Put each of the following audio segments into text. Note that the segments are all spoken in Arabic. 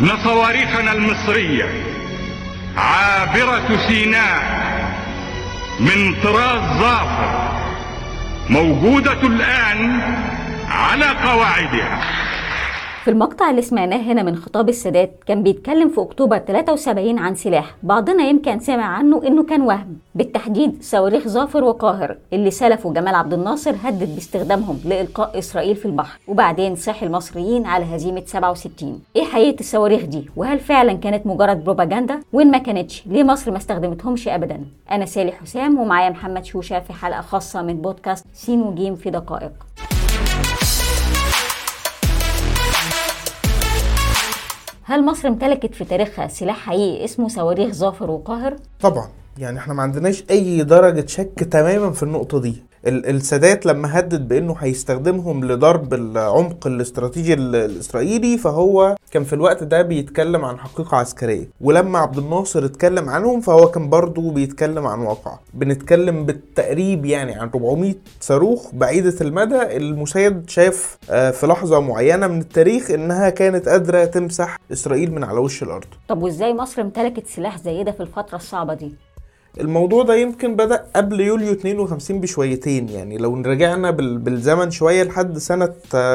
ان صواريخنا المصرية عابرة سيناء من طراز ظافر موجودة الآن على قواعدها. في المقطع اللي سمعناه هنا من خطاب السادات كان بيتكلم في أكتوبر 73 عن سلاح. بعضنا يمكن سمع عنه إنه كان وهم. بالتحديد صواريخ ظافر وقاهر اللي سلفوا جمال عبد الناصر هدد باستخدامهم لإلقاء إسرائيل في البحر. وبعدين صاح المصريين على هزيمة 67 إيه حقيقة الصواريخ دي؟ وهل فعلا كانت مجرد بروباجندا وين ما كانتش ليه مصر ما استخدمتهمش ابدا؟ أنا سالي حسام ومعايا محمد شوشة في حلقة خاصة من بودكاست سين وجيم في دقائق. هل مصر امتلكت في تاريخها سلاح حقيقي اسمه صواريخ ظافر وقاهر؟ طبعا يعني إحنا ما عندناش أي درجة شك تماما في النقطة دي السادات لما هدد بإنه هيستخدمهم لضرب العمق الاستراتيجي الإسرائيلي فهو كان في الوقت ده بيتكلم عن حقيقة عسكرية. ولما عبد الناصر اتكلم عنهم فهو كان برضه بيتكلم عن واقع. بنتكلم بالتقريب يعني عن 400 صاروخ بعيدة المدى المسيد شاف في لحظة معينة من التاريخ إنها كانت قادرة تمسح إسرائيل من على وش الأرض. طب وإزاي مصر امتلكت سلاح زي ده في الفترة الصعبة دي؟ الموضوع ده يمكن بدأ قبل يوليو 52 بشويتين يعني لو رجعنا بالزمن شوية لحد سنة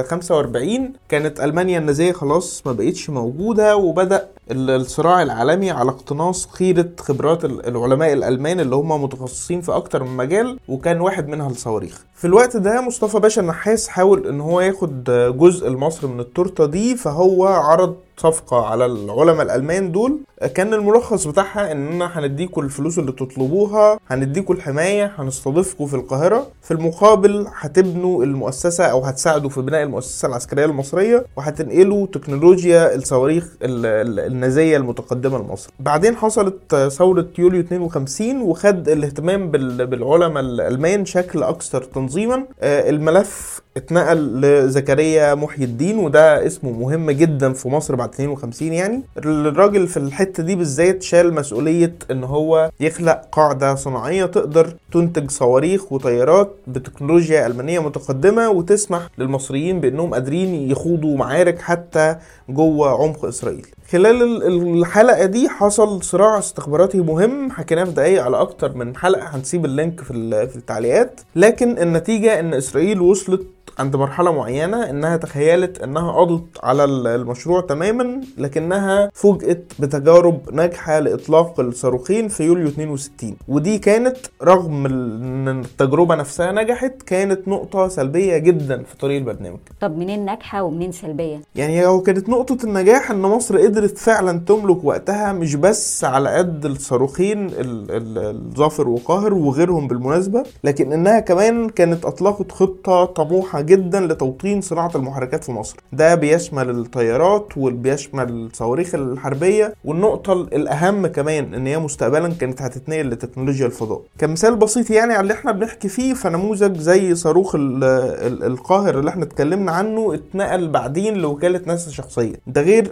45 كانت ألمانيا النازية خلاص ما بقتش موجودة وبدأ الصراع العالمي على اقتناص خيرة خبرات العلماء الألمان اللي هم متخصصين في أكتر من مجال وكان واحد منها الصواريخ. في الوقت ده مصطفى باشا النحاس حاول إن هو ياخد جزء لمصر من التورتة دي فهو عرض صفقة على العلماء الألمان دول كان الملخص بتاعها إننا هنديكوا الفلوس اللي تطلبوها هنديكوا الحماية هنستضيفكوا في القاهرة في المقابل هتبنوا المؤسسة أو هتساعدوا في بناء المؤسسة العسكرية المصرية وهتنقلوا تكنولوجيا الصواريخ النازية المتقدمة لمصر. بعدين حصلت ثورة يوليو 52 وخد الاهتمام بالعلماء الألمان شكل أكثر تنظيما. الملف اتنقل لزكريا محي الدين وده اسمه مهم جدا في مصر بعد 52 يعني. الراجل في الحتة دي بالذات شال مسؤولية إن هو يخلق قاعدة صناعية تقدر تنتج صواريخ وطيارات بتكنولوجيا ألمانية متقدمة وتسمح للمصريين بإنهم قادرين يخوضوا معارك حتى جوه عمق إسرائيل. خلال الحلقة دي حصل صراع استخباراتي مهم حكيناه في دقايق على أكتر من حلقة هنسيب اللينك في في التعليقات. لكن النتيجة إن إسرائيل وصلت عند مرحلة معينة إنها تخيلت إنها قضت على المشروع تماما لكنها فوجئت بتجارب ناجحة لإطلاق الصاروخين في يوليو 62 ودي كانت رغم إن التجربة نفسها نجحت كانت نقطة سلبية جدا في طريق البرنامج. طب منين ناجحة ومنين سلبية؟ يعني هو كانت نقطة النجاح إن مصر قدرت فعلا تملك وقتها مش بس على قد الصاروخين الظافر وقاهر وغيرهم بالمناسبة لكن إنها كمان كانت أطلقت خطة طموحة جدا لتوطين صناعة المحركات في مصر. ده بيشمل الطيارات وبيشمل الصواريخ الحربية والنقطة الأهم كمان إن هي مستقبلا كانت هتتنقل لتكنولوجيا الفضاء. كمثال بسيط يعني على اللي إحنا بنحكي فيه فنموذج زي صاروخ ال ال القاهر اللي إحنا اتكلمنا عنه اتنقل بعدين لوكالة ناسا شخصيا. ده غير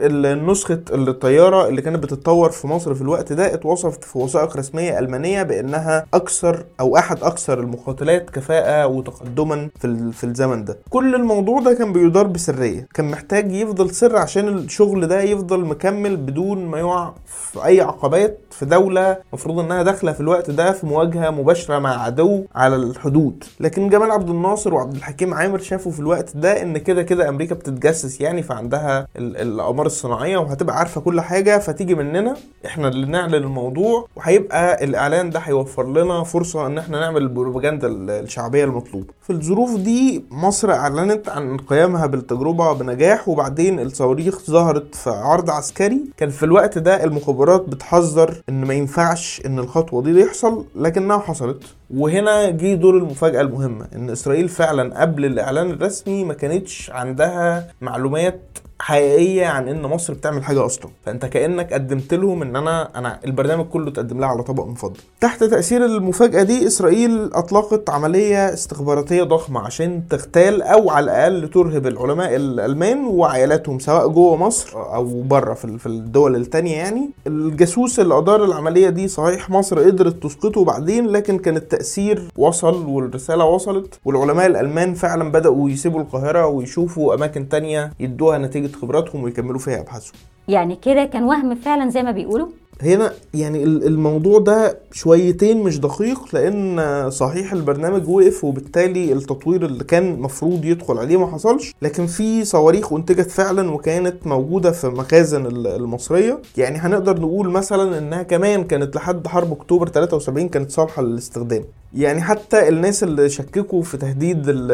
نسخة الطيارة اللي كانت بتتطور في مصر في الوقت ده اتوصفت في وثائق رسمية ألمانية بأنها أكثر أو أحد أكثر المقاتلات كفاءة وتقدما في في الزمن ده. كل الموضوع ده كان بيدار بسرية. كان محتاج يفضل سر عشان الشغل ده يفضل مكمل بدون ما يقع في أي عقبات في دولة المفروض إنها داخلة في الوقت ده في مواجهة مباشرة مع عدو على الحدود. لكن جمال عبد الناصر وعبد الحكيم عامر شافوا في الوقت ده إن كده كده أمريكا بتتجسس يعني فعندها الأقمار الصناعية وهتبقى عارفة كل حاجة فتيجي مننا. إحنا اللي نعلن الموضوع وهيبقى الإعلان ده هيوفر لنا فرصة إن إحنا نعمل البروباجندا الشعبية المطلوبة. في الظروف دي مصر أعلنت عن قيامها بالتجربة بنجاح وبعدين الصواريخ ظهرت في عرض عسكري. كان في الوقت ده المخابرات بتحذر إن ما ينفعش إن الخطوة دي يحصل لكنها حصلت. وهنا جه دور المفاجأة المهمة إن إسرائيل فعلا قبل الإعلان الرسمي ما كانتش عندها معلومات حقيقية عن إن مصر بتعمل حاجة أصلا. فأنت كأنك قدمت لهم إن أنا أنا البرنامج كله اتقدم لها على طبق مفضل. تحت تأثير المفاجأة دي إسرائيل أطلقت عملية استخباراتية ضخمة عشان تغتال أو على الأقل ترهب العلماء الألمان وعائلاتهم سواء جوه مصر أو بره في الدول التانية يعني. الجاسوس اللي أدار العملية دي صحيح مصر قدرت تسقطه بعدين لكن كان التاثير التأثير وصل والرسالة وصلت والعلماء الألمان فعلا بدأوا يسيبوا القاهرة ويشوفوا أماكن تانية يدوها نتيجة خبراتهم ويكملوا فيها أبحاثهم. يعني كده كان وهم فعلا زي ما بيقولوا؟ هنا يعني ال- الموضوع ده شويتين مش دقيق لأن صحيح البرنامج وقف وبالتالي التطوير اللي كان مفروض يدخل عليه ما حصلش لكن في صواريخ أنتجت فعلا وكانت موجودة في مخازن ال- المصرية. يعني هنقدر نقول مثلا إنها كمان كانت لحد حرب أكتوبر 73 كانت صالحة للاستخدام. يعني حتى الناس اللي شككوا في تهديد ال-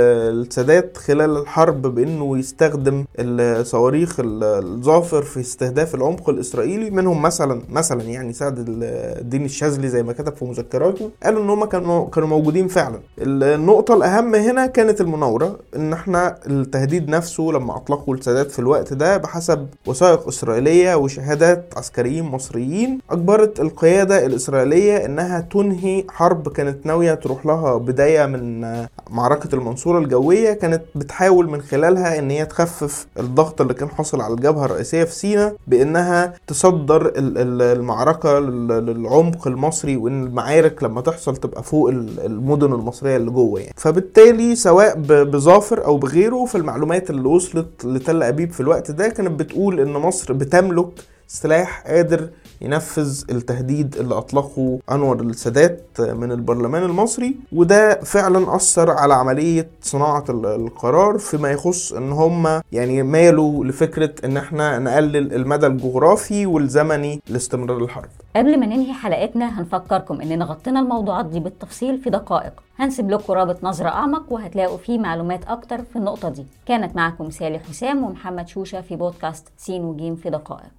السادات خلال الحرب بإنه يستخدم الصواريخ ال- الظافر في استهداف العمق الإسرائيلي منهم مثلا مثلا يعني سعد ال- الدين الشاذلي زي ما كتب في مذكراته قالوا إن هم كانوا كانوا موجودين فعلا. النقطة الأهم هنا كانت المناورة إن إحنا التهديد نفسه لما أطلقوا السادات في الوقت ده بحسب وثائق إسرائيلية وشهادات عسكريين مصريين أجبرت القيادة الإسرائيلية إنها تنهي حرب كانت ناوية تروح لها بداية من معركة المنصورة الجوية كانت بتحاول من خلالها إن هي تخفف الضغط اللي كان حاصل على الجبهة الرئيسية في سيناء بإنها تصدر ال- ال- المعركة لل- للعمق المصري وإن المعارك لما تحصل تبقى فوق ال- المدن المصرية اللي جوه يعني. فبالتالي سواء بظافر أو بغيره في المعلومات اللي وصلت لتل أبيب في الوقت ده كانت بتقول إن مصر بتملك سلاح قادر ينفذ التهديد اللي أطلقه أنور السادات من البرلمان المصري وده فعلا أثر على عملية صناعة ال- القرار فيما يخص إن هم يعني مالوا لفكرة إن إحنا نقلل المدى الجغرافي والزمني لاستمرار الحرب. قبل ما ننهي حلقتنا هنفكركم إننا غطينا الموضوعات دي بالتفصيل في دقائق. هنسيب لكم رابط نظرة أعمق وهتلاقوا فيه معلومات أكتر في النقطة دي. كانت معكم سالي حسام ومحمد شوشة في بودكاست سين وجيم في دقائق.